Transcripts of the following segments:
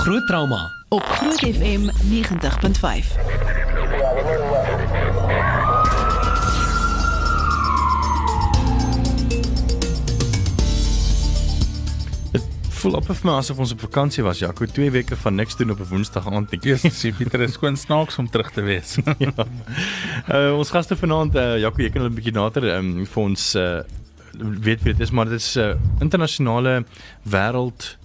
Groot trauma op Groot FM 90.5. Dit voel op vir my asof ons op vakansie was, Jaco, 2 weke van niks doen op 'n Woensdag aand. Ek Eers sien Pieter is skoon snaaks om terug te wees. ja. Uh, ons gaste vanaand, uh, Jaco, jy kan hulle 'n bietjie nader um, vir ons uh, weet wie dit is, maar dit is 'n uh, internasionale wêreld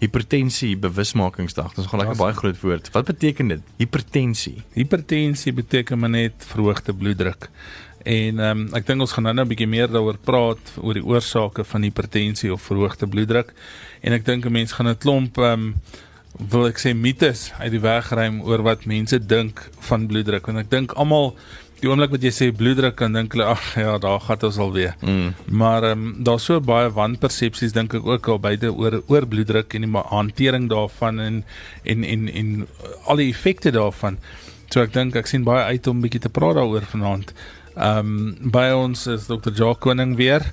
hipertensie bewusmakingsdag. Dit is gaan lekker baie groot woord. Wat beteken dit? Hipertensie. Hipertensie beteken maar net verhoogde bloeddruk. En ehm um, ek dink ons gaan nou 'n bietjie meer daaroor praat oor die oorsake van hipertensie of verhoogde bloeddruk. En ek dink 'n mens gaan 'n klomp ehm um, wil ek sê mites uit die weg ruim oor wat mense dink van bloeddruk want ek dink almal die oomblik wat jy sê bloeddruk dan dink hulle ag ja daar gaan ons alweer. Mm. Maar ehm um, daar's so baie wanpersepsies dink ek ook al buite oor oor bloeddruk en die hantering daarvan en en en en al die effekte daarvan. So ek dink ek sien baie uit om 'n bietjie te praat daaroor vanaand. Ehm um, by ons is Dr. Jacques Koning weer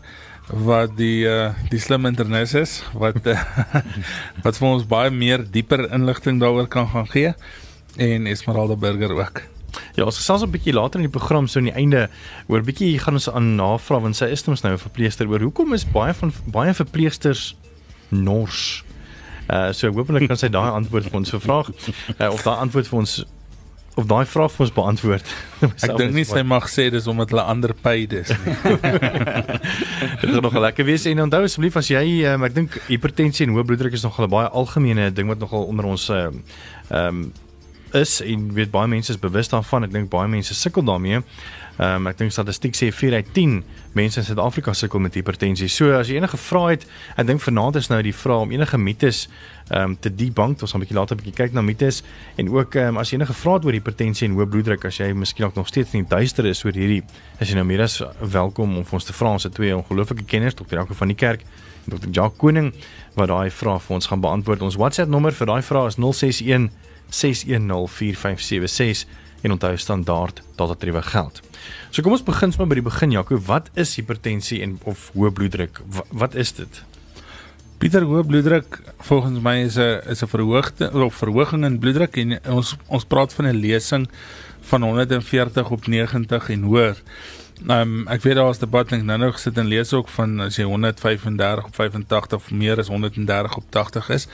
wat die uh, die slim internet is wat uh, wat vir ons baie meer dieper inligting daaroor kan gaan gee en Esmeralda Burger ook. Ja, ons gesels 'n bietjie later in die program so aan die einde oor bietjie gaan ons aan navra want sy is ons nou 'n verpleegster oor hoekom is baie van baie verpleegsters nors. Uh so hopelik kan sy daai antwoord vir ons vraag uh, of daai antwoord vir ons of daai vraag vir ons beantwoord. Ek dink nie sy mag sê dis omdat hulle ander paid is nie. Dit gaan nogal lekker wees en onthou asseblief as jy um, ek dink hipertensie en hoë bloeddruk is nogal 'n baie algemene ding wat nogal onder ons ehm um, is en weet baie mense is bewus daarvan. Ek dink baie mense sukkel daarmee. Ehm um, ek dink statistiek sê 4 uit 10 mense in Suid-Afrika sukkel met hipertensie. So as jy enige vrae het, ek dink vanaand is nou die vraag om enige mites ehm um, te debunk. Ons gaan 'n bietjie later 'n bietjie kyk na mites en ook ehm um, as jy enige vrae het oor hipertensie en hoë bloeddruk, as jy miskien nog steeds in die duister is oor hierdie, is jy nou meer as welkom om vir ons te vra. Ons het twee ongelooflike kenners, Dr. Jaco van die Kerk en Dr. Jacques Koning wat daai vrae vir ons gaan beantwoord. Ons WhatsApp nommer vir daai vrae is 061 6104576 en onthou standaard datatriewe geld. So kom ons begin sommer by die begin Jaco, wat is hipertensie en of hoë bloeddruk? Wat, wat is dit? Pieter hoë bloeddruk volgens my is 'n is 'n verhoogde of verhoging in bloeddruk en ons ons praat van 'n lesing van 140 op 90 en hoër. Um, ek weet daar was debat en nou nou gesit en lees ook van as jy 135 op 85 of meer as 130 op 80 is.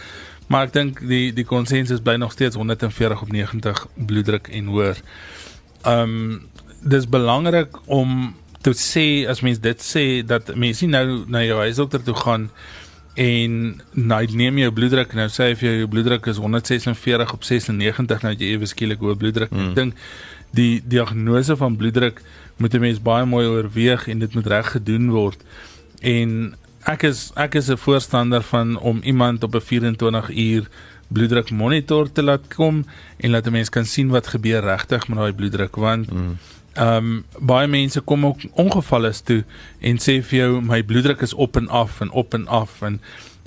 Maar ek dink die die konsensus bly nog steeds 140 op 90 bloeddruk en hoër. Um, dis belangrik om te sê as mens dit sê dat mense nie nou na jou huisdokter toe gaan en nou neem jou bloeddruk nou sê hy vir jou jou bloeddruk is 146 op 96 nou jy ewe skielik hoë bloeddruk. Mm. Ek dink die diagnose van bloeddruk moet 'n mens baie mooi oorweeg en dit moet reg gedoen word. En ek is ek is 'n voorstander van om iemand op 'n 24 uur bloeddruk monitor te laat kom en laat 'n mens kan sien wat gebeur regtig met daai bloeddruk want mm. Ehm um, baie mense kom ook ongevalle toe en sê vir jou my bloeddruk is op en af en op en af en,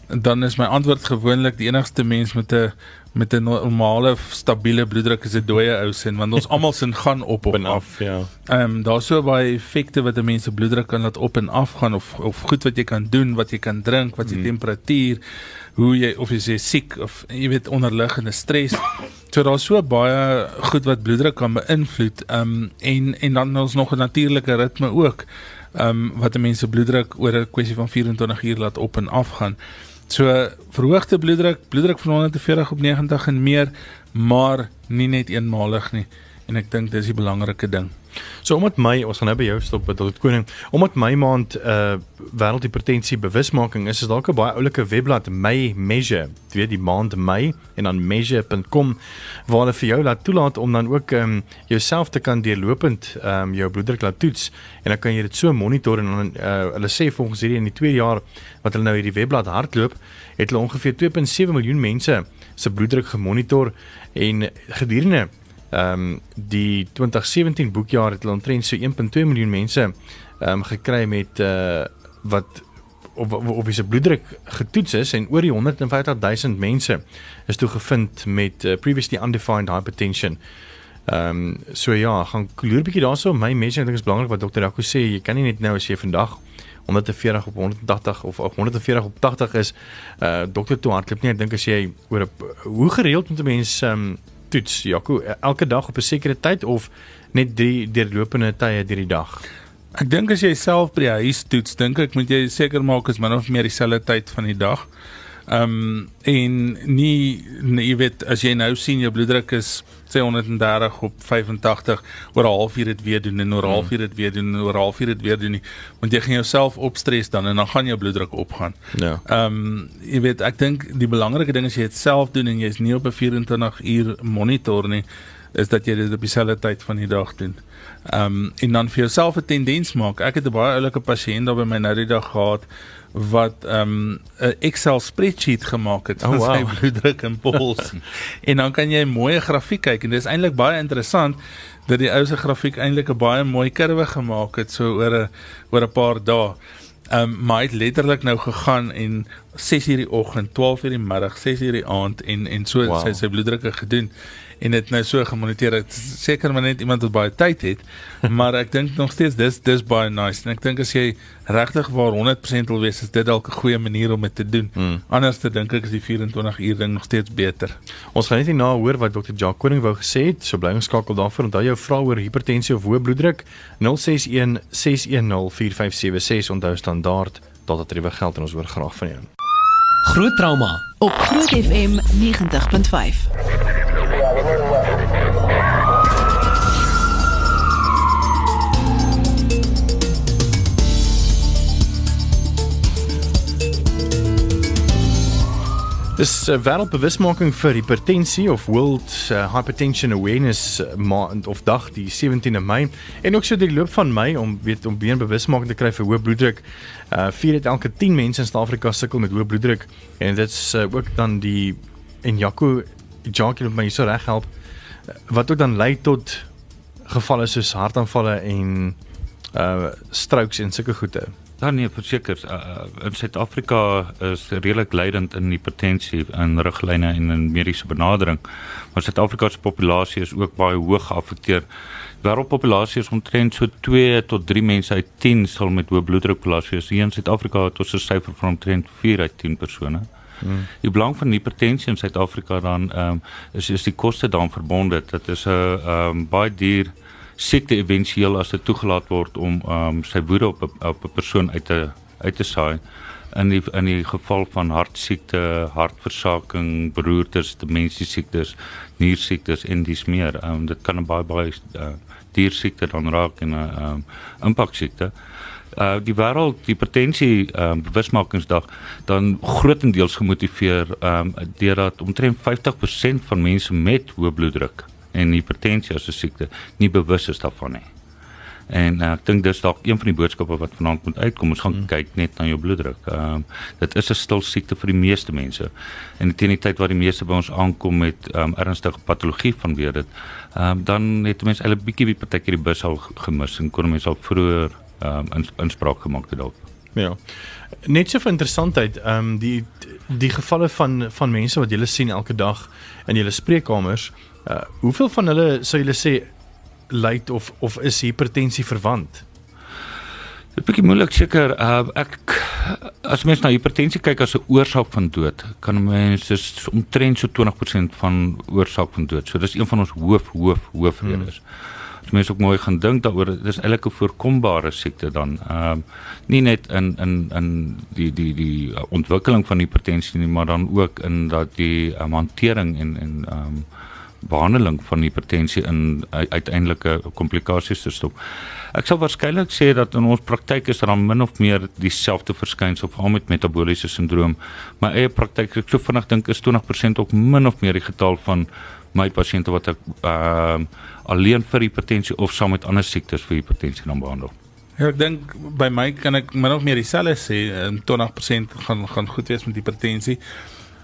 en dan is my antwoord gewoonlik die enigste mens met 'n met 'n normale stabiele bloeddruk is 'n dooie ou sin want ons almal sin gaan op op en af. ja. Ehm um, daar's so baie effekte wat 'n mens se bloeddruk kan laat op en af gaan of of goed wat jy kan doen, wat jy kan drink, wat jy mm. temperatuur, hoe jy of jy siek of jy weet onderliggende stres. So daar's so baie goed wat bloeddruk kan beïnvloed. Ehm um, en en dan ons nog 'n natuurlike ritme ook. Ehm um, wat 'n mens se bloeddruk oor 'n kwessie van 24 uur laat op en af gaan. So verhoogde bloeddruk, bloeddruk van 140 op 90 en meer, maar nie net eenmalig nie. En ek dink dis die belangrike ding. So omdat my ons gaan nou by jou stop by Dr. Koning, omdat my maand uh wêreldhipertensie bewusmaking is, is dalk 'n baie oulike webblad My Measure. Jy weet die maand Mei en dan measure.com waar hulle vir jou laat toelaat om dan ook ehm um, jouself te kan deurlopend ehm um, jou bloeddruk laat toets en dan kan jy dit so monitor en dan uh, hulle sê volgens hierdie in die 2 jaar wat hulle nou hierdie webblad hardloop, het hulle ongeveer 2.7 miljoen mense se bloeddruk gemonitor en gedurende ehm um, die 2017 boekjaar het hulle omtrent so 1.2 miljoen mense ehm um, gekry met uh wat op op wie se bloeddruk getoets is en oor die 150 000 mense is toe gevind met uh, previously undefined hypertension. Ehm um, so ja, gaan kloer bietjie daarso my mense dink is belangrik wat dokter Jaco sê, jy kan nie net nou as jy vandag 140 op 180 of 140 op 80 is uh dokter toe hardloop nie ek dink as jy oor 'n hoe gereeld moet 'n mens um toets Jaco elke dag op 'n sekere tyd of net drie deurlopende tye deur die dag? Ek dink as jy self by die huis toets dink ek moet jy seker maak is min of meer dieselfde tyd van die dag Ehm um, en nie, nie jy weet as jy nou sien jou bloeddruk is sê 130 op 85 oor 'n halfuur dit weer doen en oor 'n halfuur dit weer doen en oor 'n halfuur dit weer doen nie want jy gaan jouself opstres dan en dan gaan jou bloeddruk opgaan. Ja. Ehm um, jy weet ek dink die belangrike ding is jy dit self doen en jy's nie op 'n 24 uur monitor nie is dat jy dit op dieselfde tyd van die dag doen. Ehm um, en dan vir jouself 'n tendens maak. Ek het 'n baie oulike pasiënt daar by my nou die dag gehad wat ehm, 'n um, Excel spreadsheet gemaak het van oh, wow. sy bloeddruk en pols. en dan kan jy 'n mooi grafiek kyk en dit is eintlik baie interessant dat die ou se grafiek eintlik 'n baie mooi kurwe gemaak het so oor 'n oor 'n paar dae. Um, maar hy het letterlik nou gegaan en 6:00 die oggend, 12:00 die middag, 6:00 die aand en en so wow. sy sy bloeddrukke gedoen en dit nou so gemoniteer het seker maar net iemand wat baie tyd het maar ek dink nog steeds dis dis baie nice. En ek dink as jy regtig waar 100% wil wees is dit dalk 'n goeie manier om dit te doen. Hmm. anders te dink ek is die 24 uur ding nog steeds beter. Ons gaan net hierna hoor wat dokter Jacques Koning wou gesê het so bly ons skakel daarvoor. Onthou jou vra oor hipertensie of hoë bloeddruk 061 610 4576 onthou standaard tot dit rewe geld en ons hoor graag van jou. Groot trauma op Groot FM 90.5 Dis uh, wêreldbewusmaking vir hipertensie of World uh, Hypertension Awareness uh, maand of dag die 17de Mei en ook so die loop van Mei om weet om weer bewusmaking te kry vir hoë bloeddruk. Uh vier het elke 10 mense in Suid-Afrika sukkel met hoë bloeddruk en dit's uh, ook dan die en Jaco Jackie moet my so reg help wat ook dan lei tot gevalle soos hartaanvalle en uh strokes en sulke goede. Dan nee, verseker, uh, in Suid-Afrika is redelik leidend in hipertensie in riglyne en in mediese benadering. Maar Suid-Afrika se populasie is ook baie hoog geaffekteer. Wêreldpopulasie is omtrent so 2 tot 3 mense uit 10 sal met hoë bloeddrukpopulasie. Hier in Suid-Afrika het ons 'n syfer van omtrent 4 uit 10 persone. Hmm. Die belang van hipertensie in Suid-Afrika dan ehm um, is is die koste daaraan verbonde. Dit is 'n ehm um, baie duur siekte éventueel as dit toegelaat word om um, sy woede op op 'n persoon uit te uit te saai in die in die geval van hartsiekte, hartversaking, beroertes, demensie siektes, niersiektes en dis meer. Um, dit kan 'n baie baie uh, duur siekte dan raak en 'n uh, um, impak siekte. Uh die wêreld hipertensie um, bewusmakingsdag dan grootendeels gemotiveer um deurdat omtrent 50% van mense met hoë bloeddruk en hipertensie as 'n siekte nie bewus is daarvan nie. En uh, ek dink dis dalk een van die boodskappe wat vanaand moet uitkom. Ons gaan hmm. kyk net na jou bloeddruk. Ehm um, dit is 'n stil siekte vir die meeste mense. En teen die tyd wat die meeste by ons aankom met ehm um, ernstige patologie vanweer dit, ehm um, dan het mense eintlik bietjie by partykeer die bus al gemis en kon mense al vroeër ehm um, ins, inspraak gemaak het dalk. Ja. Net so vir interessantheid, ehm um, die die gevalle van van mense wat jy sien elke dag in julle spreekkamers, Uh hoeveel van hulle sou julle sê ly of of is hipertensie verwant? Dit is bietjie moeilik seker. Uh ek as mens na hipertensie kyk as 'n oorsaak van dood, kan mense omtrent so 20% van oorsaak van dood. So dis een van ons hoof hoof hoofredes. Hmm. As mens ook mooi gaan dink daaroor, dis eintlik 'n voorkombare siekte dan. Ehm uh, nie net in in in die die die ontwikkeling van hipertensie nie, maar dan ook in dat die um, hantering en en ehm um, behandeling van hipertensie in uiteindelike komplikasies te stop. Ek sal waarskynlik sê dat in ons praktyk is daar min of meer dieselfde verskynsel veral met metabooliese sindroom. My eie praktyk, ek so vinnig dink is 20% ook min of meer die getal van my pasiënte wat ek ehm uh, alleen vir hipertensie of saam met ander siektes vir hipertensie dan behandel. Ja, ek dink by my kan ek min of meer dieselfde sê, 20% gaan gaan goed wees met hipertensie.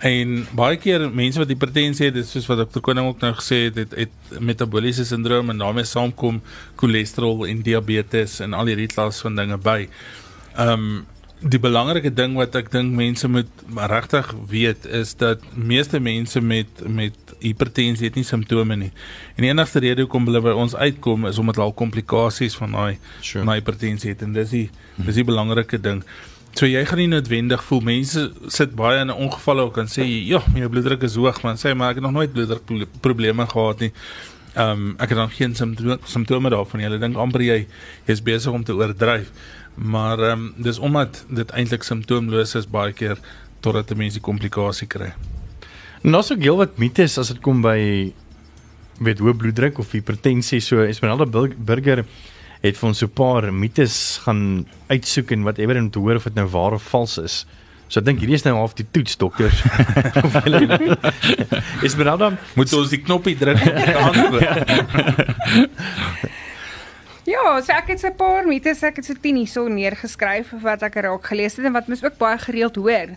En baie keer mense wat hipertensie het, soos wat Dr. Koning ook nou gesê het, het, het metabooliese sindroom en daarmee saamkom cholesterol en diabetes en al hierdie klas van dinge by. Ehm um, die belangrike ding wat ek dink mense moet regtig weet is dat meeste mense met met hipertensie het nie simptome nie. En die enigste rede hoekom hulle by ons uitkom is omdat hulle al komplikasies van daai sure. hipertensie het en dis die dis die belangrike ding. So jy gaan nie noodwendig voel mense sit baie in 'n ongeval en sê ja, my bloeddruk is hoog, maar sê maar ek het nog nooit bloeddruk probleme gehad nie. Ehm um, ek het dan geen simptome simptome daarvan nie. Hulle dink amper jy is besig om te oordryf. Maar ehm um, dis omdat dit eintlik simptoomloos is baie keer totdat 'n mens die komplikasie kry. Nou so geel wat mites as dit kom by met hoë bloeddruk of hipertensie so Esmeralda Burger het vir ons so 'n paar mites gaan uitsoek en whatever om te hoor of dit nou waar of vals is. So ek dink hierdie is nou half die toets dokters. Esmeralda, moet ons die knoppie druk om te antwoord. Ja, so ek het so 'n paar mites, ek het so 10 hierso neergeskryf wat ek raak gelees het en wat mens ook baie gereeld hoor.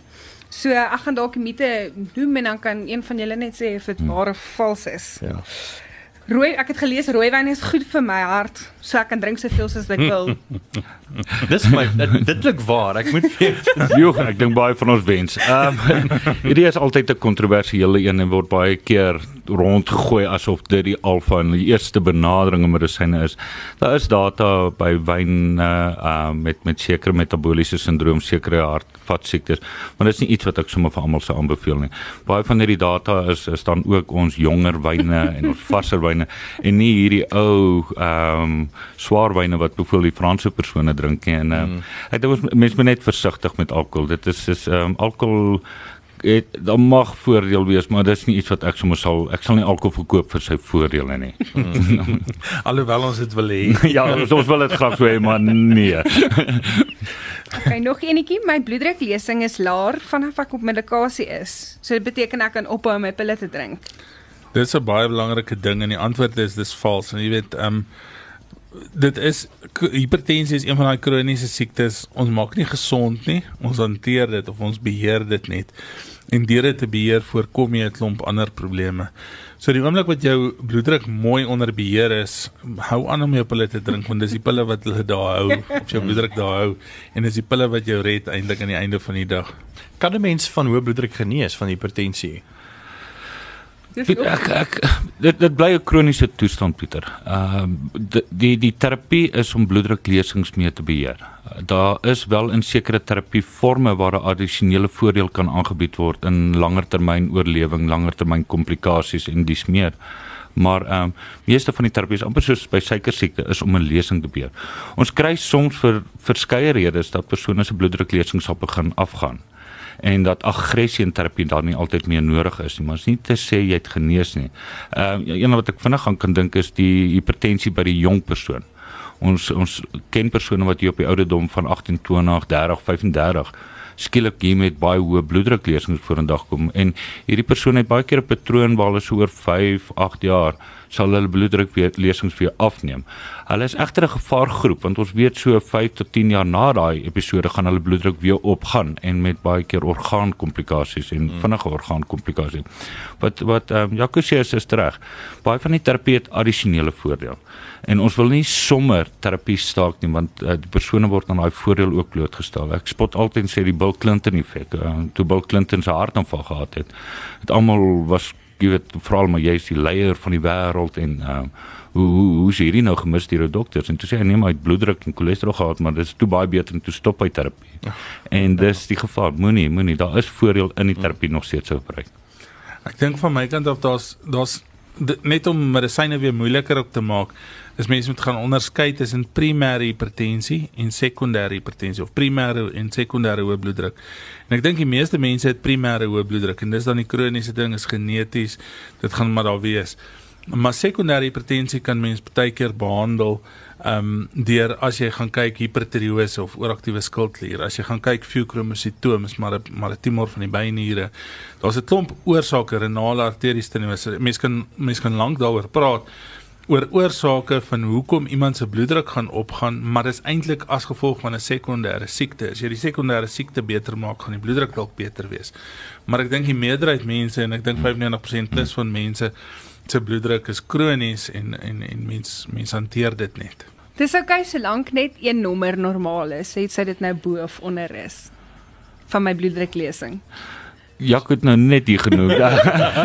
So ek gaan dalk die mite noem en dan kan een van julle net sê of dit hmm. waar of vals is. Ja. Rooi, ek het gelees rooiwyn is goed vir my hart, so ek kan drink soveel soos ek wil. Dis my dit, dit klink waar. Ek moet Jo, ek dink baie van ons wens. Ehm um, hierdie is altyd 'n kontroversiële een en word baie keer rondgegooi asof dit die alfa en die eerste benadering om medisyne is. Daar is data by wyn uh met met sekere metabooliese sindroom, sekere hartvaskiektes, maar dit is nie iets wat ek sommer vir almal sou aanbeveel nie. Baie van hierdie data is is dan ook ons jonger wyne en ons varser wyne en nie hierdie ou ehm um, swaar wyne wat byvoorbeeld die Franse persone drink nie. En uh, mm. ek dink mense moet net versigtig met alkohol. Dit is is ehm um, alkohol het dan mag voordeel wees, maar dis nie iets wat ek sommer sal ek sal nie alkohol verkoop vir sy voordele nie. Alhoewel ons dit wil hê. ja, ons wil dit graag so hê, maar nee. okay, nog enetjie, my bloeddruklesing is laer vanaf ek op medikasie is. So dit beteken ek kan ophou my pille te drink. Dit is 'n baie belangrike ding en die antwoord is dis vals. En jy weet, ehm um, dit is hipertensie is een van daai kroniese siektes. Ons maak nie gesond nie. Ons hanteer dit of ons beheer dit net. En deur dit te beheer voorkom jy 'n klomp ander probleme. So die oomblik wat jou bloeddruk mooi onder beheer is, hou aan om jou pille te drink want dis die pille wat hulle daar hou of jou bloeddruk daar hou en dis die pille wat jou red eintlik aan die einde van die dag. Kan 'n mens van hoë bloeddruk genees van hipertensie? Piet, ek ek dit dit bly 'n kroniese toestand Pieter. Ehm uh, die die terapie is om bloeddruklesings mee te beheer. Daar is wel in sekere terapieforme waar 'n addisionele voordeel kan aangebied word in langer termyn oorlewing, langer termyn komplikasies en dis meer. Maar ehm um, meeste van die terapies amper soos by suiker siekte is om 'n lesing te beheer. Ons kry soms vir verskeie redes dat persone se bloeddruklesings sal begin afgaan en dat aggressie in terapie dan nie altyd meer nodig is nie, maar is nie te sê jy het genees nie. Ehm uh, een wat ek vinnig gaan kan dink is die hipertensie by die jong persoon. Ons ons ken persone wat hier op die ouderdom van 18, 20, 30, 35 skielik hier met baie hoë bloeddruklesings vorendag kom en hierdie persoon het baie keer 'n patroon waar hulle so oor 5, 8 jaar sal hulle bloeddruk weer lesings weer afneem. Hulle is egter 'n gevaargroep want ons weet so 5 tot 10 jaar na daai episode gaan hulle bloeddruk weer opgaan en met baie keer orgaankomplikasies en hmm. vinnige orgaankomplikasies. Wat wat ehm um, Jaco sê is, is reg. Baie van die terapie het addisionele voordeel. En ons wil nie sommer terapie staak nie want uh, die persone word aan daai voordeel ook blootgestel. Ek spot altyd sê die Bill Clinton effek. Uh, toe Bill Clinton se hartaanval gehad het, het almal was jy weet veral maar jy is die leier van die wêreld en uh hoe hoe hoe sê hierdie nou gemis deur die dokters en toe sê hy nee maar hy het bloeddruk en cholesterol gehad maar dit is toe baie beter om te stop by terapie. Ja. En dis die gevaar moenie moenie daar is voordeel in die terapie nog steeds gebruik. Ek dink van my kant af daar's daar's net om medisyne weer moeiliker op te maak is mense moet gaan onderskei tussen primêre hipertensie en sekondêre hipertensie of primêre en sekondêre hoë bloeddruk. En ek dink die meeste mense het primêre hoë bloeddruk en dis dan die kroniese ding is geneties. Dit gaan maar daar wees. Maar sekondêre hipertensie kan mens baie keer behandel ehm um, deur as jy gaan kyk hipertireose of ooraktiewe skildklier, as jy gaan kyk fuchromocytoma, maar 'n maar 'n tumor van die beinniere. Daar's 'n klomp oorsake renale arteriestenose. Mense kan mense kan lank daaroor praat oor oorsake van hoekom iemand se bloeddruk gaan opgaan, maar dis eintlik as gevolg van 'n sekondêre siekte. As jy die sekondêre siekte beter maak, gaan die bloeddruk dalk beter wees. Maar ek dink die meerderheid mense en ek dink 95% plus van mense se bloeddruk is kronies en en en mens mens hanteer dit net. Dis oukei okay, solank net een nommer normaal is, het sy dit nou bo of onder is van my bloeddruklesing. Jak het nou net hier genoem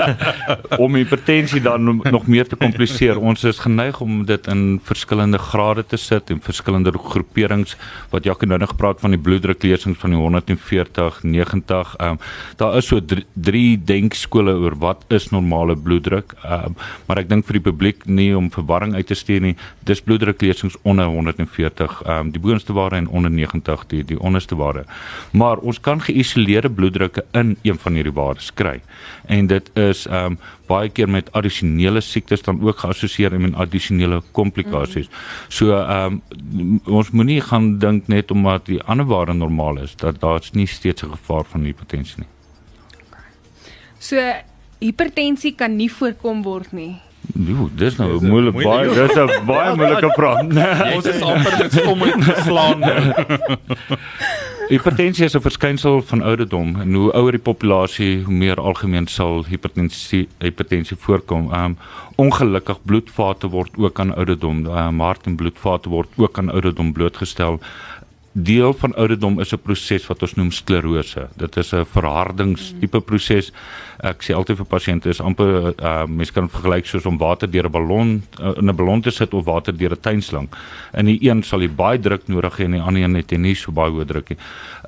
om hipertensie dan nog meer te kompliseer. Ons is geneig om dit in verskillende grade te sit en verskillende groeperings wat Jak nou nog gepraat van die bloeddruklesings van die 140, 90. Ehm um, daar is so drie, drie denkskole oor wat is normale bloeddruk. Ehm um, maar ek dink vir die publiek nie om verwarring uit te stuur nie. Dis bloeddruklesings onder 140, ehm um, die boonste waarde en onder 90 die die onderste waarde. Maar ons kan geïsoleerde bloeddrukke in een van hierdie waardes kry. En dit is ehm um, baie keer met addisionele siektes dan ook geassosieer met addisionele komplikasies. Mm -hmm. So ehm um, ons moenie gaan dink net omdat die ander waarde normaal is dat daar's nie steeds 'n gevaar van hipertensie nie. So hipertensie kan nie voorkom word nie. Jo, dis nou 'n moeilike baie, dis 'n baie moeilike vraag. Ons is amper met stomme geslaan. Hipertensie is 'n verskynsel van ouderdom en hoe ouer die populasie, hoe meer algemeen sal hipertensie hipertensie voorkom. Um ongelukkig bloedvate word ook aan ouderdom, um, hart en bloedvate word ook aan ouderdom blootgestel deel van ouderdom is 'n proses wat ons noem sklerose. Dit is 'n verhardingstipe proses. Ek sê altyd vir pasiënte is amper uh mens kan vergelyk soos om water deur 'n ballon uh, in 'n ballon te sit of water deur 'n tuinslang. In die een sal jy baie druk nodig hê en die ander een het jy nie so baie hoë druk nie.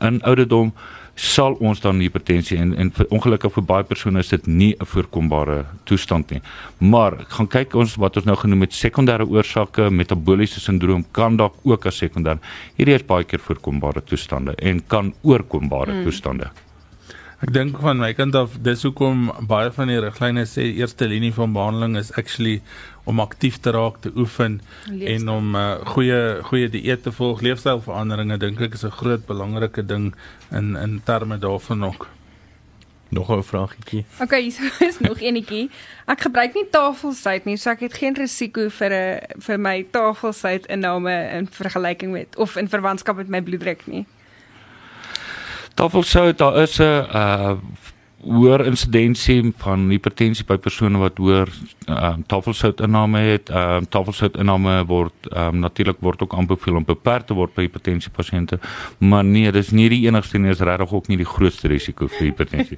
In ouderdom sal ons dan hipertensie en en vir, ongelukkig vir baie persone is dit nie 'n voorkombare toestand nie. Maar gaan kyk ons wat ons nou genoem het sekondêre oorsake, metaboliese sindroom kan dalk ook as sekondêr. Hierdie is baie keer voorkombare toestande en kan oorkombare hmm. toestande. Ek dink van my kant af dis hoekom baie van die riglyne sê eerste linie van behandeling is actually om aktief te raak, te oefen leefstijl. en om uh, goeie goeie dieet te volg, leefstylveranderinge dink ek is 'n groot belangrike ding in in terme daarvan ook. Nog 'n vraagietjie. Okay, hier is nog enetjie. Ek gebruik nie tafelsuit nie, so ek het geen risiko vir 'n vir my tafelsuit inname in vergelyking met of in verwantskap met my bloeddruk nie. Tafelsout, daar is 'n uh hoër insidensie van hipertensie by persone wat hoër ehm uh, tafelsoutinname het. Ehm uh, tafelsoutinname word ehm um, natuurlik word ook aanbeveel om beperk te word by hipertensie pasiënte, maar nee, dis nie die enigste nie, is regtig ook nie die grootste risiko vir hipertensie.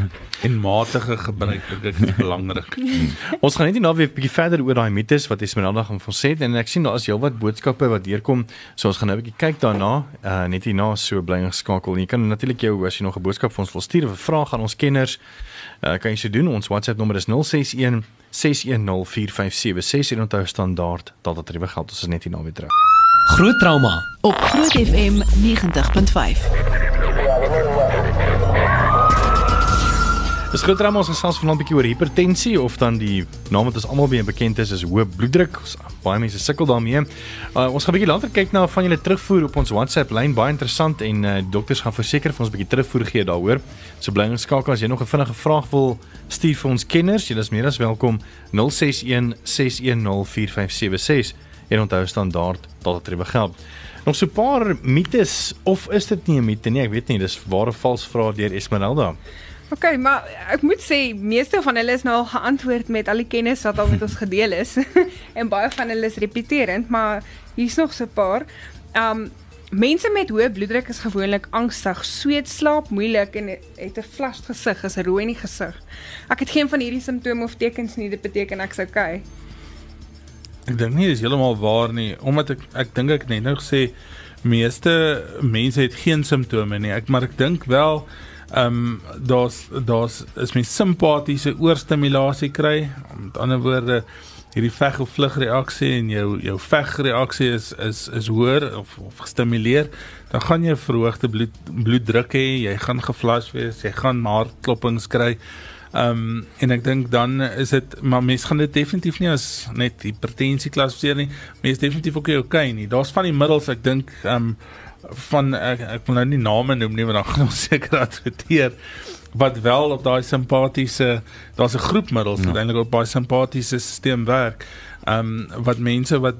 en matige gebruik dit is belangrik. ons gaan net nou weer 'n bietjie verder oor daai mites wat Esmeralda gaan van sê en ek sien daar is heelwat boodskappe wat deurkom. So ons gaan nou 'n bietjie kyk daarna, uh, net hierna so bly geskakel. Jy kan natuurlik jou as jy nog 'n boodskap vir ons wil stuur of 'n vraag aan ons kenners. Uh, kan jy se doen. Ons WhatsApp nommer is 061 6104576 en onthou standaard dat dit rewe geld. Ons is net hier na weer terug. Groot trauma op Groot FM 90.5. Dis groot drama ons gesels vanaand 'n bietjie oor hipertensie of dan die naam wat ons almal baie bekend is is hoë bloeddruk. Ons baie mense sukkel daarmee. Uh, ons gaan 'n bietjie later kyk na van julle terugvoer op ons WhatsApp lyn, baie interessant en uh, dokters gaan verseker vir ons 'n bietjie terugvoer gee daaroor. So bly ingeskakel as jy nog 'n vinnige vraag wil stuur vir ons kenners. Jy is meer as welkom 061 610 4576 en onthou standaard dat dit rewe geld. Nog so 'n paar mites of is dit nie 'n mite nie? Ek weet nie, dis ware vals vrae deur Esmeralda. OK, maar ek moet sê meeste van hulle is nou al geantwoord met al die kennis wat al met ons gedeel is en baie van hulle is repeterend, maar hier's nog so 'n paar. Um mense met hoë bloeddruk is gewoonlik angstig, sweet, slaap moeilik en het 'n flushed gesig, is rooi in die gesig. Ek het geen van hierdie simptome of tekens nie, dit beteken ek's OK. Ek dink nie dis heeltemal waar nie, omdat ek ek dink ek net nou gesê meeste mense het geen simptome nie. Ek maar ek dink wel ehm um, daar's daar's is my simpatiese oorstimulasie kry. Met ander woorde, hierdie veg of vlug reaksie en jou jou vegreaksie is is is hoër of of gestimuleer, dan gaan jy verhoogde bloed bloeddruk hê, jy gaan geflash wees, jy gaan hartklopings kry. Ehm um, en ek dink dan is dit maar mense gaan dit definitief nie as net hipertensie klassifiseer nie. Mense definitief ook okay nie. Daar's van die middels ek dink ehm um, van ek, ek wil nou nie name noem nie want dan gaan ons seker adverteer wat wel op daai simpatiese daar's 'n groep middels wat Ja. eintlik op daai simpatiese stelsel werk. Ehm um, wat mense wat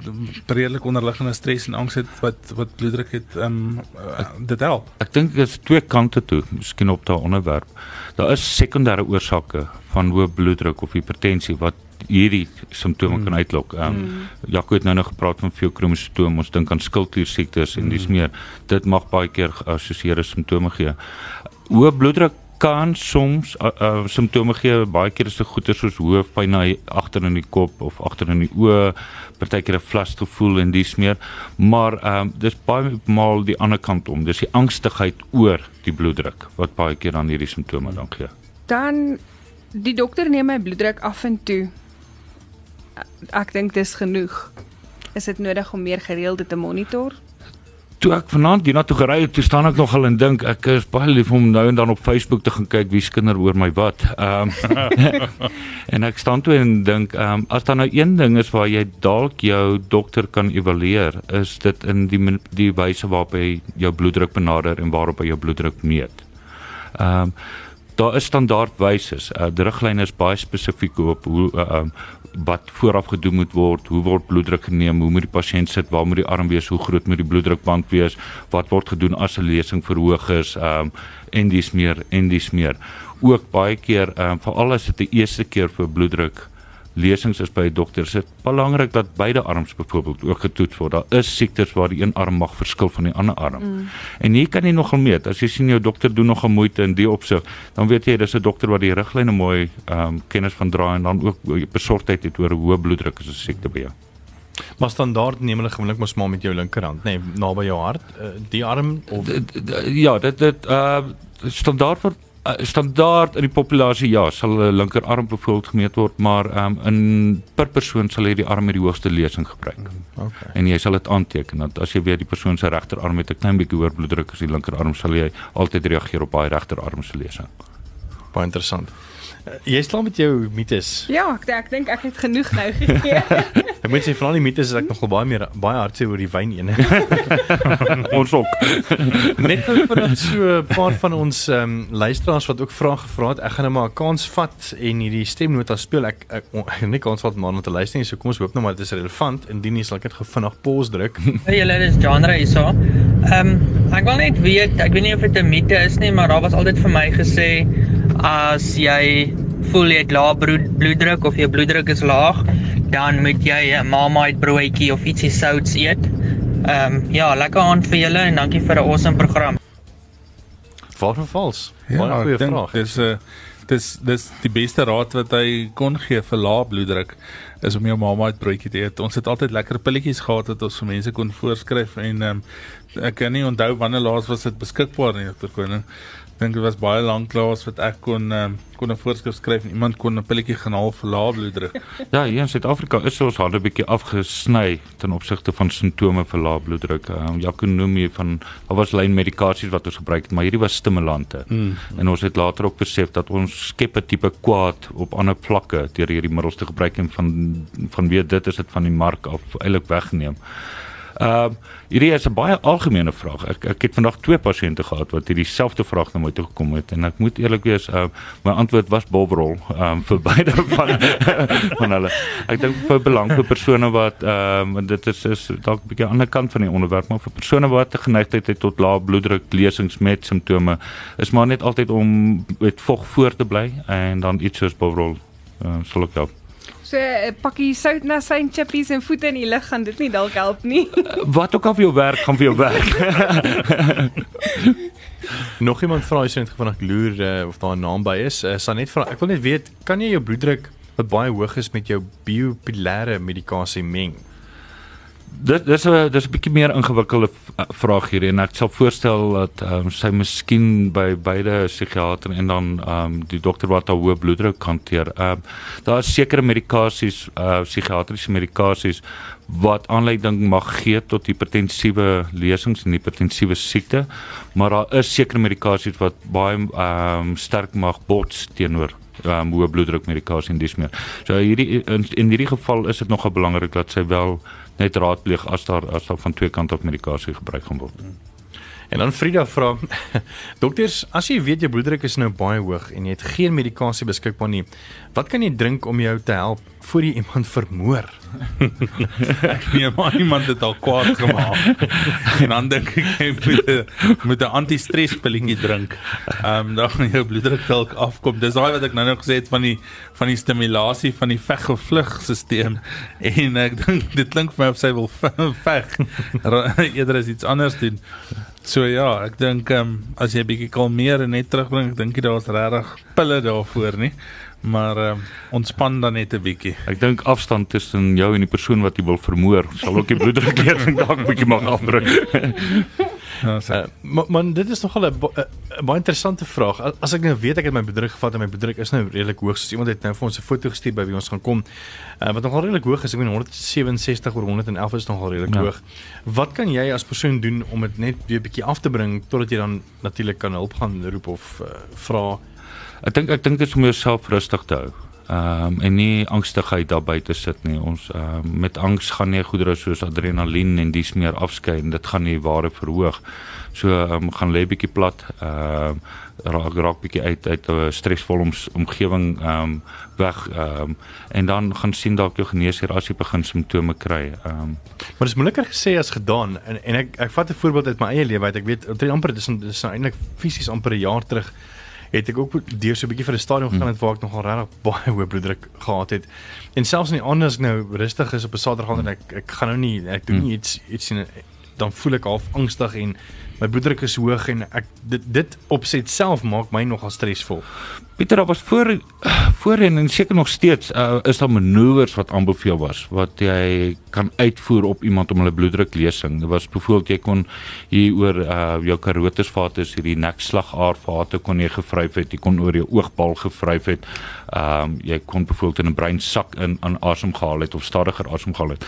redelik onderliggende stres en angs het wat wat bloeddruk het ehm um, uh, dit help. Ek dink dit is twee kante toe, miskien op daai onderwerp. Daar is sekondêre oorsake van hoë bloeddruk of hipertensie wat hierdie simptome mm. kan uitlok. Ehm um, mm. Jaco het nou nog gepraat van veelkromositoom, ons dink aan skildkliersiektes en dis meer. Dit mag baie keer geassosieerde simptome gee. Hoë bloeddruk kan soms uh, uh, simptome gee baie keer is dit goeie soos hoofpyn agter in die kop of agter in die oë partykeer 'n flas gevoel en dis meer maar um, dis baie maal die ander kant om dis die angstigheid oor die bloeddruk wat baie keer aan hierdie simptome dan gee Dan die dokter neem my bloeddruk af en toe. Ek dink dis genoeg. Is dit nodig om meer gereeld te monitor? Toe ek vanaand hiernatoe gery het, toe staan ek nogal en dink ek is baie lief om nou en dan op Facebook te gaan kyk wie se kinder oor my wat. Ehm um, en ek staan toe en dink ehm um, as daar nou een ding is waar jy dalk jou dokter kan evalueer, is dit in die die wyse waarop hy jou bloeddruk benader en waarop hy jou bloeddruk meet. Ehm um, daar is standaardwyses. Uh, die riglyne is baie spesifiek op hoe uh, um, wat vooraf gedoen moet word, hoe word bloeddruk geneem, hoe moet die pasiënt sit, waar moet die arm wees, hoe groot moet die bloeddrukband wees, wat word gedoen as 'n lesing verhoog is, ehm um, en dis meer en dis meer. Ook baie keer ehm um, veral as dit die eerste keer vir bloeddruk lesings is by 'n dokter, is dit belangrik dat beide arms byvoorbeeld ook getoets word. Daar is siektes waar die een arm mag verskil van die ander arm. Mm. En hier kan jy nogal meet. As jy sien jou dokter doen nogal moeite in die opsig, dan weet jy dis 'n dokter wat die riglyne mooi ehm um, kennis van dra en dan ook besorgdheid het oor hoë bloeddruk as 'n siekte by jou. Maar standaard neem hulle gewoonlik mos maar met jou linkerhand, nê, nee, naby jou hart, uh, die arm of D- Ja, dit dit uh standaard vir uh, standaard in die populasie ja, sal 'n linkerarm byvoorbeeld gemeet word, maar ehm um, in per persoon sal jy die arm met die hoogste lesing gebruik. okay. En jy sal dit aanteken dat as jy weet die persoon se regterarm het 'n klein bietjie hoër bloeddruk as die linkerarm, sal jy altyd reageer op daai regterarm se lesing. Baie interessant. Jy is klaar met jou mites. Ja, ek ek dink ek het genoeg nou gegee. Ek moet sê veral die mites is ek nogal baie meer baie hartseer oor die wyn een. Ons ook. Net gou vir ons so 'n paar van ons ehm um, luisteraars wat ook vrae gevra het. Ek gaan nou maar 'n kans vat en hierdie stemnota speel. Ek ek, ek, ek nie kans vat maar om te luister nie. So kom ons hoop nou maar dit is relevant. Indien nie sal ek dit gou vinnig pause druk. Hey julle, dis genre hierso. Ehm um, ek wil net weet, ek weet nie of dit 'n mite is nie, maar daar was altyd vir my gesê as jy voel jy het lae bloed, bloeddruk of jou bloeddruk is laag, dan moet jy 'n Marmite broodjie of ietsie souts eet. Ehm um, ja, lekker aand vir julle en dankie vir 'n awesome program. Waarvan vals? Ja, baie goeie ek dink vraag. Dis 'n uh, dis dis die beste raad wat hy kon gee vir lae bloeddruk is om jou mamma uit broodjie te eet. Ons het altyd lekker pilletjies gehad wat ons vir mense kon voorskryf en um, ek kan nie onthou wanneer laas was dit beskikbaar nie, dokter Koning. Dink dit was baie lank laas wat ek kon um, kon 'n voorskrif skryf en iemand kon 'n pilletjie gaan haal vir lae bloeddruk. Ja, hier in Suid-Afrika is ons hande bietjie afgesny ten opsigte van simptome vir lae bloeddruk. Ehm um, Jaco noem hier van daar was lyn medikasies wat ons gebruik het, maar hierdie was stimulante. Mm. En ons het later ook besef dat ons skep 'n tipe kwaad op ander vlakke deur hierdie middels te gebruik en van vanweë dit is dit van die mark af eintlik weggeneem. Ehm uh, hierdie is 'n baie algemene vraag. Ek ek het vandag twee pasiënte gehad wat hierdie selfde vraag na my toe gekom het en ek moet eerlik wees, uh, my antwoord was bovrol ehm um, vir beide van van hulle. Ek dink vir belang vir persone wat ehm um, dit is is dalk 'n bietjie aan die ander kant van die onderwerp, maar vir persone wat 'n geneigtheid het tot lae bloeddruk, lesings met simptome, is maar net altyd om met vog voor te bly en dan iets soos bovrol uh, sal ook help. So 'n pakkie sout na sy chippies en voete in die lug gaan dit nie dalk help nie. Wat ook al vir jou werk, gaan vir jou werk. Nog iemand vra hierso net vinnig loer uh, of daar 'n naam by is. Uh, Sanet vra, ek wil net weet, kan jy jou bloeddruk wat baie hoog is met jou biopolêre medikasie meng? Dit dis 'n dis 'n bietjie meer ingewikkelde v- vraag hier en ek sal voorstel dat ehm um, sy miskien by beide psigiater en dan ehm um, die dokter wat haar hoë bloeddruk hanteer. Ehm um, daar is sekere medikasies, uh psigiatriese medikasies wat aanleiding mag gee tot hipertensiewe lesings en hipertensiewe siekte, maar daar is sekere medikasies wat baie ehm um, sterk mag bots teenoor um, hoë bloeddruk medikasie en dis meer. So hierdie in, in hierdie geval is dit nogal belangrik dat sy wel net raadpleeg as daar as daar van twee kante af medikasie gebruik gaan word. En dan Frida vra: "Dokters, as jy weet jou bloeddruk is nou baie hoog en jy het geen medikasie beskikbaar nie, wat kan jy drink om jou te help voor jy iemand vermoor?" nee, maar iemand het al kwaad gemaak. en dan dink ek jy moet 'n moet 'n anti-stres pilletjie drink. Ehm um, dan gaan jou bloeddruk dalk afkom. Dis daai wat ek nou nog gesê het van die van die stimulasie van die veg of vlug stelsel. En ek dink dit klink vir my of sy wil veg. Eerder is iets anders doen. So ja, ek dink ehm um, as jy 'n bietjie kalmeer en net terugbring, ek dink jy daar's regtig pille daarvoor nie. Maar uh, ontspan dan net 'n bietjie. Ek dink afstand tussen jou en die persoon wat jy wil vermoor, sal ook die bloeddruk leer dalk bietjie mag afdruk. Ja, uh, maar man, dit is nogal 'n baie interessante vraag. As ek nou weet ek het my bloeddruk gevat en my bloeddruk is nou redelik hoog, soos iemand het nou vir ons 'n foto gestuur by wie ons gaan kom. Uh, wat nogal redelik hoog is. Ek meen 167 oor 111 is nogal redelik ja. hoog. Wat kan jy as persoon doen om dit net weer 'n bietjie af te bring totdat jy dan natuurlik kan hulp gaan roep of uh, vra? Ek dink ek dink dit is om jouself rustig te hou. Ehm um, en nie angstigheid daar buite sit nie. Ons ehm um, met angs gaan nie goedere soos adrenalien en dis meer afskei en dit gaan nie ware verhoog. So ehm um, gaan lê bietjie plat. Ehm um, raak raak bietjie uit uit 'n stresvolle omgewing ehm um, weg ehm um, en dan gaan sien dalk jou geneesheer as jy begin simptome kry. Ehm um. Maar dit is moeiliker gesê as gedaan en en ek ek vat 'n voorbeeld uit my eie lewe uit. Ek weet omtrent amper dis dis nou eintlik fisies amper 'n jaar terug het ek ook deur so 'n bietjie vir 'n stadium gegaan het waar ek nogal regtig baie hoë bloeddruk gehad het. En selfs in die ander as ek nou rustig is op 'n Saterdag aand en ek ek gaan nou nie ek doen nie iets iets in dan voel ek half angstig en my bloeddruk is hoog en ek dit dit opset self maak my nogal stresvol. Pieter, daar was voor voorheen en seker nog steeds uh, is daar manoeuvres wat aanbeveel was wat jy kan uitvoer op iemand om hulle bloeddruk lesing. Dit was byvoorbeeld jy kon hier oor uh, jou karotisvate, hierdie nekslagaarvate kon jy gevryf het, jy kon oor jou oogbal gevryf het. Ehm um, jy kon byvoorbeeld in 'n breinsak in aan asem gehaal het of stadiger asem gehaal het.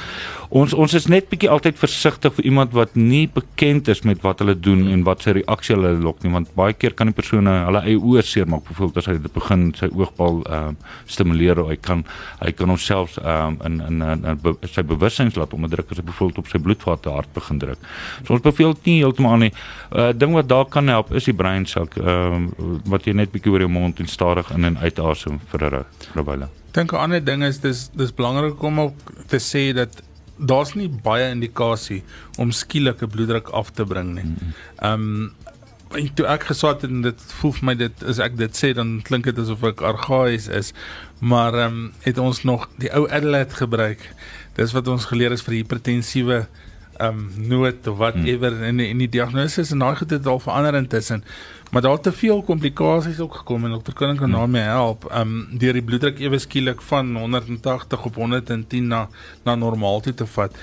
Ons ons is net bietjie altyd versigtig vir iemand wat nie bekend is met wat hulle doen en wat sy reaksie hulle lok nie, want baie keer kan die persoon hulle eie oë seermaak, byvoorbeeld as hy dit begin sy oogbal ehm um, stimuleer, hy kan hy kan homself ehm um, in in in, in be, sy bewussin laat onderdruk as hy byvoorbeeld op sy bloedvate hard begin druk. So ons beveel nie heeltemal nie. 'n uh, Ding wat daar kan help is die breinsak ehm um, wat jy net bietjie oor jou mond en stadig in en uit asem vir 'n rubyle. Dink 'n ander ding is dis dis belangrik om ook te sê dat daar's nie baie indikasie om skielike bloeddruk af te bring nie. Ehm um, en toe ek geswat het en dit voel vir my dit as ek dit sê dan klink dit asof ek argaïs is maar ehm um, het ons nog die ou Adelaide gebruik dis wat ons geleer is vir hipertensiewe ehm um, nood of whatever hmm. en en die diagnose en daai goed het al verander intussen maar daar het te veel komplikasies ook gekom en dokter kan kan daarmee help. Ehm um, deur die bloeddruk ewe skielik van 180 op 110 na na normaal toe te vat.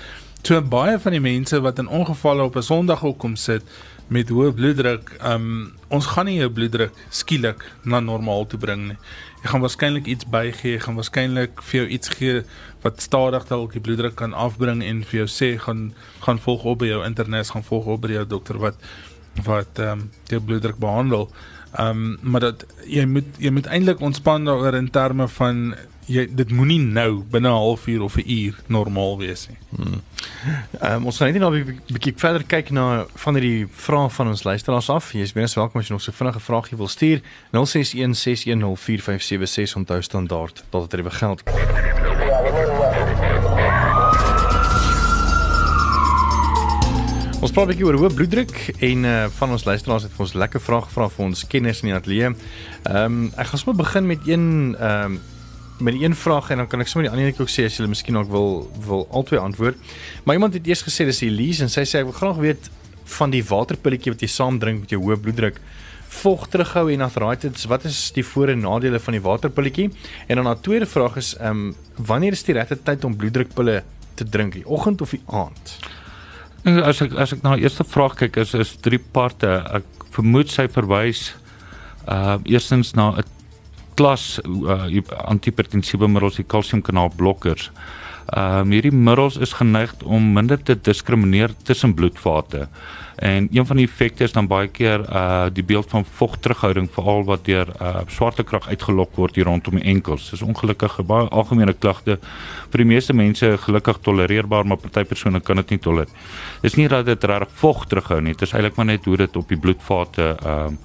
So baie van die mense wat in ongevalle op 'n Sondag ook kom sit met hoë bloeddruk, ehm um, ons gaan nie jou bloeddruk skielik na normaal toe bring nie. Jy gaan waarskynlik iets bygee, gaan waarskynlik vir jou iets gee wat stadig dalk die bloeddruk kan afbring en vir jou sê gaan gaan volg op by jou internes, gaan volg op by jou dokter wat wat ehm um, jou bloeddruk behandel. Ehm um, maar dat jy moet jy moet eintlik ontspan daaroor in terme van jy dit moenie nou binne 'n halfuur of 'n uur normaal wees nie. Hmm. Um, ons gaan net nou 'n bietjie verder kyk na van hierdie vrae van ons luisteraars af. Jy is baie welkom as jy nog so vinnige vragie wil stuur. 0616104576 onthou standaard tot dit reg geld. Ons praat 'n bietjie oor hoë bloeddruk en uh, van ons luisteraars het vir ons lekker vrae gevra vir ons kenners in die ateljee. Ehm um, ek gaan sommer begin met een ehm um, met die een vraag en dan kan ek sommer die ander een ook sê as jy miskien ook wil wil albei antwoord. Maar iemand het eers gesê dis Elise en sy sê ek wil graag weet van die waterpilletjie wat jy saam drink met jou hoë bloeddruk. Vog terughou en arthritis, wat is die voor en nadele van die waterpilletjie? En dan 'n tweede vraag is ehm um, wanneer is die regte tyd om bloeddrukpille te drink, die oggend of die aand? As ek as ek na die eerste vraag kyk is is drie parte. Ek vermoed sy verwys uh eerstens na 'n klas uh, antihipertensiewe middels die kalsiumkanaal blokkers. Ehm um, hierdie middels is geneig om minder te diskrimineer tussen bloedvate. En een van die effekte is dan baie keer uh die beeld van vogterughouding veral wat deur uh swaartekrag uitgelok word hier rondom die enkels. Dis ongelukkig 'n baie algemene klagte vir die meeste mense gelukkig tolereerbaar, maar party persone kan dit nie tolereer. Dis nie dat dit reg vog terughou nie. Dit is eintlik maar net hoe dit op die bloedvate um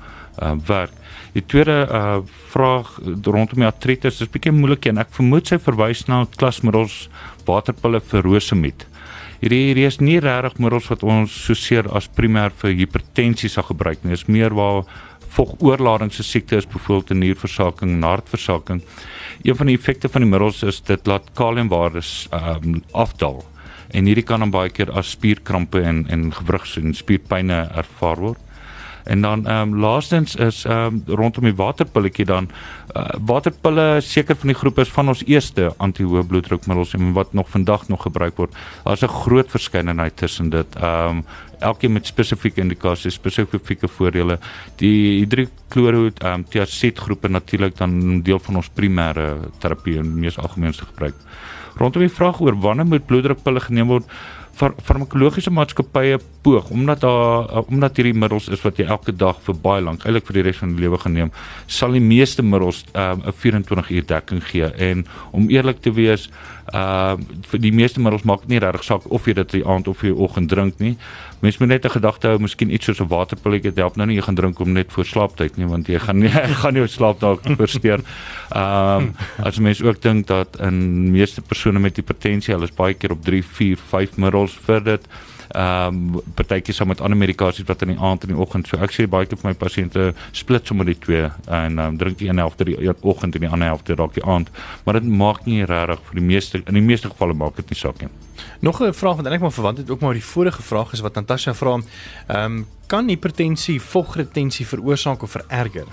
uh werk. Die tweede uh vraag rondom die artritis is bietjie moeilik en ek vermoed sy verwys na klasmiddels waterpille vir rosemiet. Hierdie hierdie is nie regtig middels wat ons so seer as primêr vir hipertensie sal gebruik nie. Dit is meer waar vogoorlading se siekte is, byvoorbeeld 'n nierversaking hartversaking. Een van die effekte van die middels is dit laat kaliumwaardes um, afdaal. En hierdie kan dan baie keer as spierkrampe en en gewrigs en spierpynne ervaar word. En dan ehm um, laastens is ehm um, rondom die waterpilletjie dan uh, waterpille seker van die groep is van ons eerste anti-hoë bloeddrukmiddels en wat nog vandag nog gebruik word. Daar's 'n groot verskeidenheid tussen dit. Ehm um, elkeen met spesifieke indikasies, spesifieke voordele. Die hidrokloroid ehm um, tiazid groepe natuurlik dan deel van ons primêre terapie en mees algemeenste gebruik. Rondom die vraag oor wanneer moet bloeddrukpille geneem word, far farmakologiese maatskappye poog omdat daar uh, omdat hierdie middels is wat jy elke dag vir baie lank eintlik vir die res van die lewe geneem sal die meeste middels 'n 24 uur dekking gee en om eerlik te wees uh vir die meeste middels maak nie regtig saak of jy dit die aand of jy oggend drink nie. Mens moet net 'n gedagte hou, miskien iets soos 'n waterpilletjie help nou nie jy gaan drink om net voor slaaptyd nie want jy gaan nie gaan jou slaap dalk versteur. Ehm um, as mens ook dink dat in meeste persone met hipertensie, hulle is baie keer op 3, 4, 5 middels vir dit ehm um, partytjies saam met ander medikasies wat in die aand en die oggend. So ek sê baie keer vir my pasiënte split sommer die twee en ehm um, drink die een helfte die oggend en die ander helfte dalk die aand. Maar dit maak nie regtig vir die meeste in die meeste gevalle maak dit nie saak nie. Nog 'n vraag wat eintlik maar verwant het ook maar die vorige vraag is wat Natasha vra. Ehm um, kan hipertensie vogretensie veroorsaak of vererger?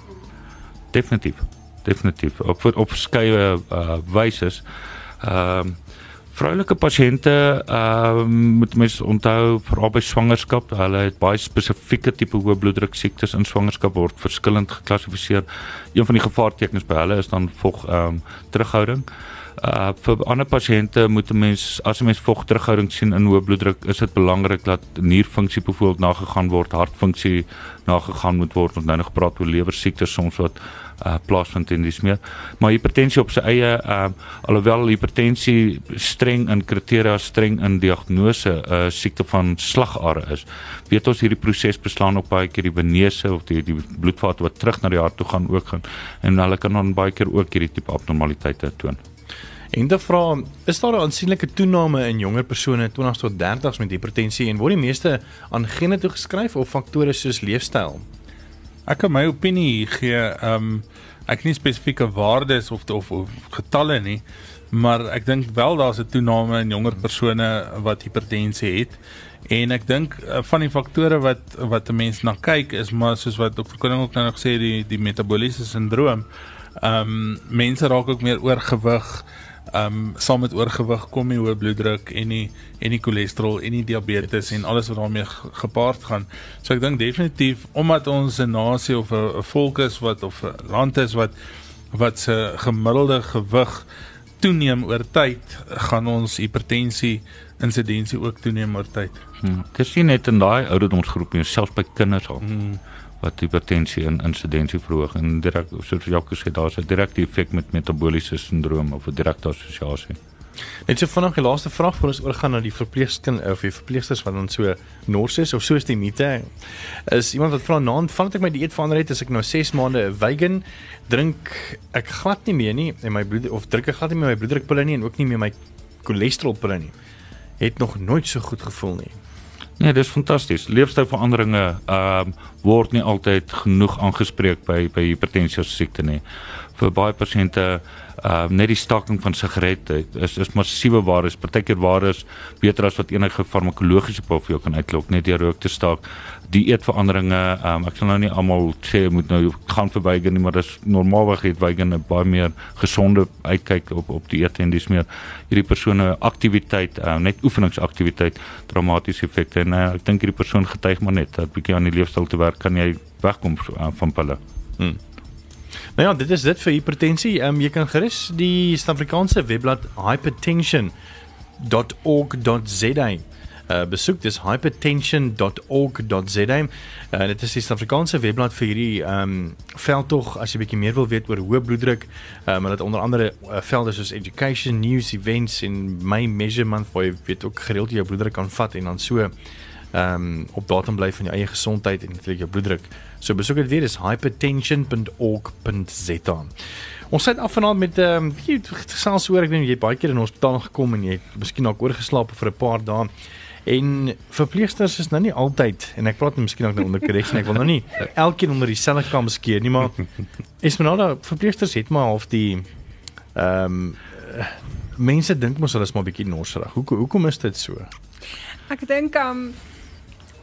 Definitief. Definitief. Op op verskeie uh, wyse. Ehm um, Vroulike pasiënte ehm uh, moet mens onthou veral by swangerskap, hulle het baie spesifieke tipe hoë bloeddruk siektes in swangerskap word verskillend geklassifiseer. Een van die gevaartekens by hulle is dan vog ehm um, terughouding. Uh vir ander pasiënte moet 'n mens as 'n mens vog terughouding sien in hoë bloeddruk, is dit belangrik dat nierfunksie byvoorbeeld nagegaan word, hartfunksie nagegaan moet word. Ons nou nog gepraat oor lewer siektes soms wat uh plaasvind en dis meer. Maar hipertensie op sy eie uh alhoewel hipertensie streng in kriteria streng in diagnose 'n uh, siekte van slagare is, weet ons hierdie proses beslaan ook baie keer die venese of die die bloedvate wat terug na die hart toe gaan ook gaan en hulle kan dan baie keer ook hierdie tipe abnormaliteite toon. En dan vra, is daar 'n aansienlike toename in jonger persone 20 tot 30s met hipertensie en word die meeste aan gene toegeskryf of faktore soos leefstyl? Ek kan my opinie gee, ehm um, ek nie spesifieke waardes of, of of getalle nie, maar ek dink wel daar's 'n toename in jonger persone wat hipertensie het. En ek dink uh, van die faktore wat wat 'n mens na kyk is maar soos wat Dr. Koning ook nou nog sê die die metabooliese sindroom. Ehm um, mense raak ook meer oorgewig um, saam met oorgewig kom die hoë bloeddruk en die en die cholesterol en die diabetes en alles wat daarmee gepaard gaan. So ek dink definitief omdat ons 'n nasie of 'n volk is wat of 'n land is wat wat se gemiddelde gewig toeneem oor tyd, gaan ons hipertensie insidensie ook toeneem oor tyd. Hmm. Dis sien net in daai ouderdomsgroep en selfs by kinders al. Hmm wat hipertensie en insidensie verhoog. En direk soos Jacques gesê daar's 'n direkte effek met metabooliese sindroom of 'n direkte assosiasie. Net so vanaand die laaste vraag voor ons oorgaan na die verpleegskind of die verpleegsters wat dan so nors is of soos die mite is iemand wat vra naam vandat ek my dieet verander het as ek nou 6 maande vegan drink ek glad nie meer nie en my bloed of drink ek glad nie meer my bloeddrukpille nie en ook nie meer my cholesterolpille nie. Het nog nooit so goed gevoel nie Nee, dis fantasties. Leefstylveranderinge ehm uh, word nie altyd genoeg aangespreek by by hipertensie siekte nie. Vir baie pasiënte uh net die staking van sigarette is is massiewe waardes, partykeer waardes beter as wat enige farmakologiese pil vir jou kan uitlok net deur rook te staak. Dieetveranderinge, um ek sal nou nie almal sê moet nou gaan vir vegan nie, maar dis normaalweg het vegan 'n baie meer gesonde uitkyk op op dieet en dis meer hierdie persone aktiwiteit, uh, net oefeningsaktiwiteit dramatiese effekte en uh, ek dink hierdie persoon getuig maar net dat bietjie aan die leefstyl te werk kan jy wegkom uh, van pille. Hmm. Nou ja, dit is dit vir hipertensie. Ehm um, jy kan gerus die Suid-Afrikaanse webblad Hypertension hypertension.org.za. Uh, besoek dis hypertension.org.za. Uh, dit is die Suid-Afrikaanse webblad vir hierdie ehm um, veldtog as jy bietjie meer wil weet oor hoë bloeddruk. Ehm um, hulle het onder andere uh, velde soos education, news, events en my measurement waar jy weet ook gereeld jou bloeddruk kan vat en dan so ehm um, op datum bly van jou eie gesondheid en natuurlik jou bloeddruk. So besoek dit weer is hypertension.org.za. Ons sit af vanaand met ehm um, gesels oor ek dink jy baie keer in hospitaal gekom en jy het miskien dalk oorgeslaap vir 'n paar dae. En verpleegsters is nou nie altyd en ek praat miskien ook nou onder korreksie ek wil nou nie elkeen onder dieselfde kam skeer nie maar Esmeralda verpleegsters het maar half die ehm um, mense dink mos hulle is maar bietjie norserig. Hoekom hoekom is dit so? Ek dink um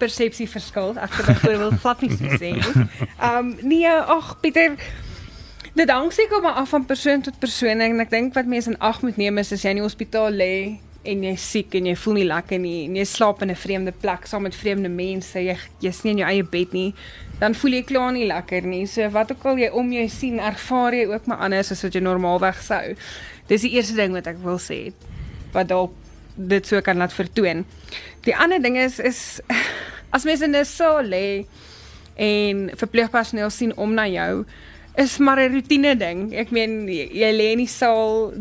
persepsie verskil. Ek sou byvoorbeeld glad nie so sê nie. Um nee, ag Pieter Dit hang seker maar af van persoon tot persoon en ek dink wat mense in ag moet neem is as jy in die hospitaal lê en jy siek en jy voel nie lekker nie en jy slaap in 'n vreemde plek saam met vreemde mense, jy jy's nie in jou eie bed nie, dan voel jy klaar nie lekker nie. So wat ook al jy om jou sien, ervaar jy ook maar anders as wat jy normaalweg sou. Dis die eerste ding wat ek wil sê wat dalk dit so kan laat vertoon. Die ander ding is is as mense in 'n saal lê en verpleegpersoneel sien om na jou, is maar 'n rotine ding. Ek meen jy, jy lê in die saal,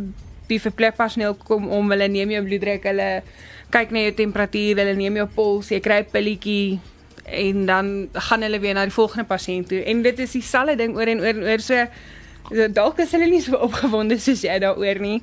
die verpleegpersoneel kom om, hulle neem jou bloeddruk, hulle kyk na jou temperatuur, hulle neem jou pols, jy kry 'n pilletjie en dan gaan hulle weer na die volgende pasiënt toe. En dit is dieselfde ding oor en oor en oor so so dalk is hulle nie so opgewonde soos jy daaroor nie.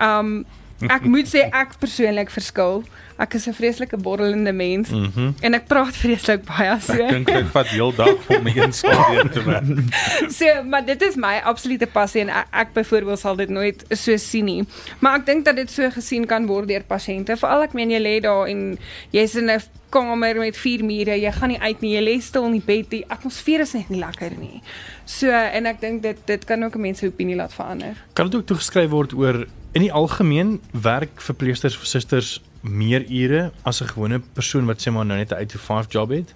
Um ek moet sê ek persoonlik verskil. Ek is 'n vreeslike borrelende mens. Mm en ek praat vreeslik baie so. Ek dink dit vat heeldag om my een skaal te werk. So, maar dit is my absolute passie en ek, ek byvoorbeeld sal dit nooit so sien nie. Maar ek dink dat dit so gesien kan word deur pasiënte. Veral ek meen jy lê daar en jy's in 'n kamer met vier mure, jy gaan nie uit nie, jy lê stil in die bed, die atmosfeer is net nie lekker nie. So, en ek dink dit dit kan ook 'n mens se opinie laat verander. Kan dit ook toegeskryf word oor in die algemeen werk verpleegsters of susters meer ure as 'n gewone persoon wat sê maar nou net 'n 8 to 5 job het?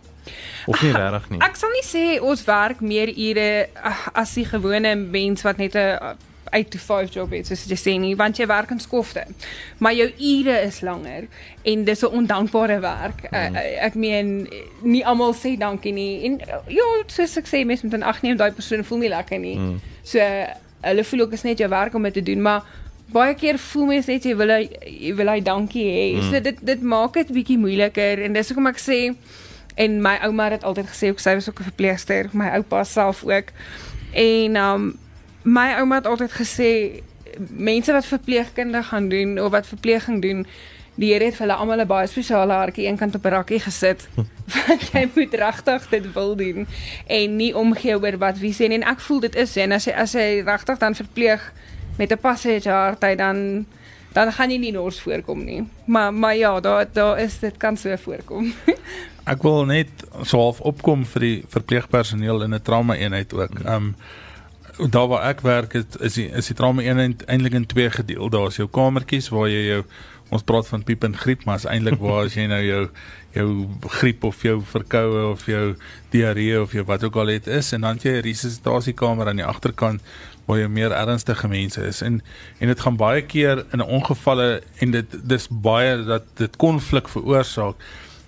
Of nie regtig nie. Ek sal nie sê ons werk meer ure as die gewone mens wat net 'n 8 to 5 job het, soos jy sê nie, want jy werk in skofte. Maar jou ure is langer en dis 'n ondankbare werk. Mm. Uh, ek meen nie almal sê dankie nie. En uh, ja, soos ek sê, mense moet in ag neem daai persoon voel nie lekker nie. Mm. So hulle voel ook is net jou werk om dit te doen, maar baie keer voel mense net jy wil hy jy wil hy dankie hê. Mm. So dit dit maak dit bietjie moeiliker en dis hoekom ek sê en my ouma het dit altyd gesê ook sy was ook 'n verpleegster, my oupa self ook. En um my ouma het altyd gesê mense wat verpleegkunde gaan doen of wat verpleging doen, die Here het vir hulle almal 'n baie spesiale hartjie eenkant op 'n rakkie gesit. want jy moet regtig dit wil doen en nie omgee oor wat wie sê en ek voel dit is en as jy as jy regtig dan verpleeg met 'n passage hart, hy dan dan gaan jy nie nors voorkom nie. Maar maar ja, daar daar is dit kan so voorkom. Ek wil net so half opkom vir die verpleegpersoneel in 'n trauma eenheid ook. Um daar waar ek werk het, is die is die trauma eenheid eintlik in twee gedeel. Daar's jou kamertjies waar jy jou ons praat van piep en griep, maar is eintlik waar as jy nou jou jou griep of jou verkoue of jou diarree of jou wat ook al het is en dan jy 'n resusitasiekamer aan die agterkant waar jy meer ernstige mense is en en dit gaan baie keer in ongevalle en dit dis baie dat dit konflik veroorsaak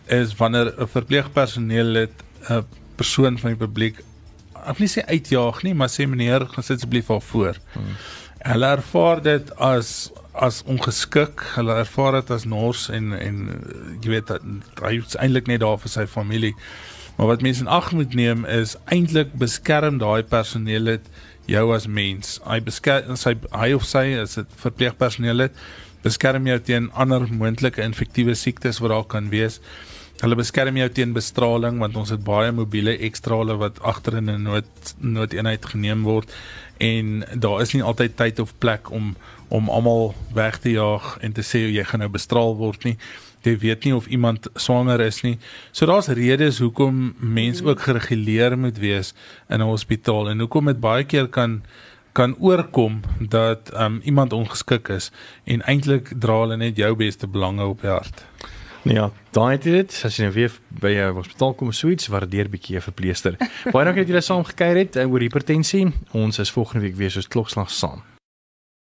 is wanneer 'n verpleegpersoneel lid 'n persoon van die publiek ek wil nie sê uitjaag nie, maar sê meneer, gaan sit asseblief daar voor. Hmm. Hulle ervaar dit as as ongeskik. Hulle ervaar dit as nors en en jy weet dat hy eintlik net daar vir sy familie. Maar wat mense in ag moet neem is eintlik beskerm daai personeel dit jou as mens. Hy beskerm sy hy of sy as dit verpleegpersoneel dit beskerm jou teen ander moontlike infektiewe siektes wat daar kan wees. Hulle beskerm jou teen bestraling want ons het baie mobiele ekstrale wat agter in 'n nood noodeenheid geneem word en daar is nie altyd tyd of plek om om almal weg te jaag en te sê jy gaan nou bestraal word nie. Jy weet nie of iemand swanger is nie. So daar's redes hoekom mense ook gereguleer moet wees in 'n hospitaal en hoekom dit baie keer kan kan oorkom dat um, iemand ongeskik is en eintlik dra hulle net jou beste belange op die hart. Nou ja, daai het dit. As jy nou weer by 'n hospitaal kom suits, waardeer bietjie 'n verpleegster. Baie dankie dat julle saam gekuier het uh, oor hipertensie. Ons is volgende week weer soos klokslag saam.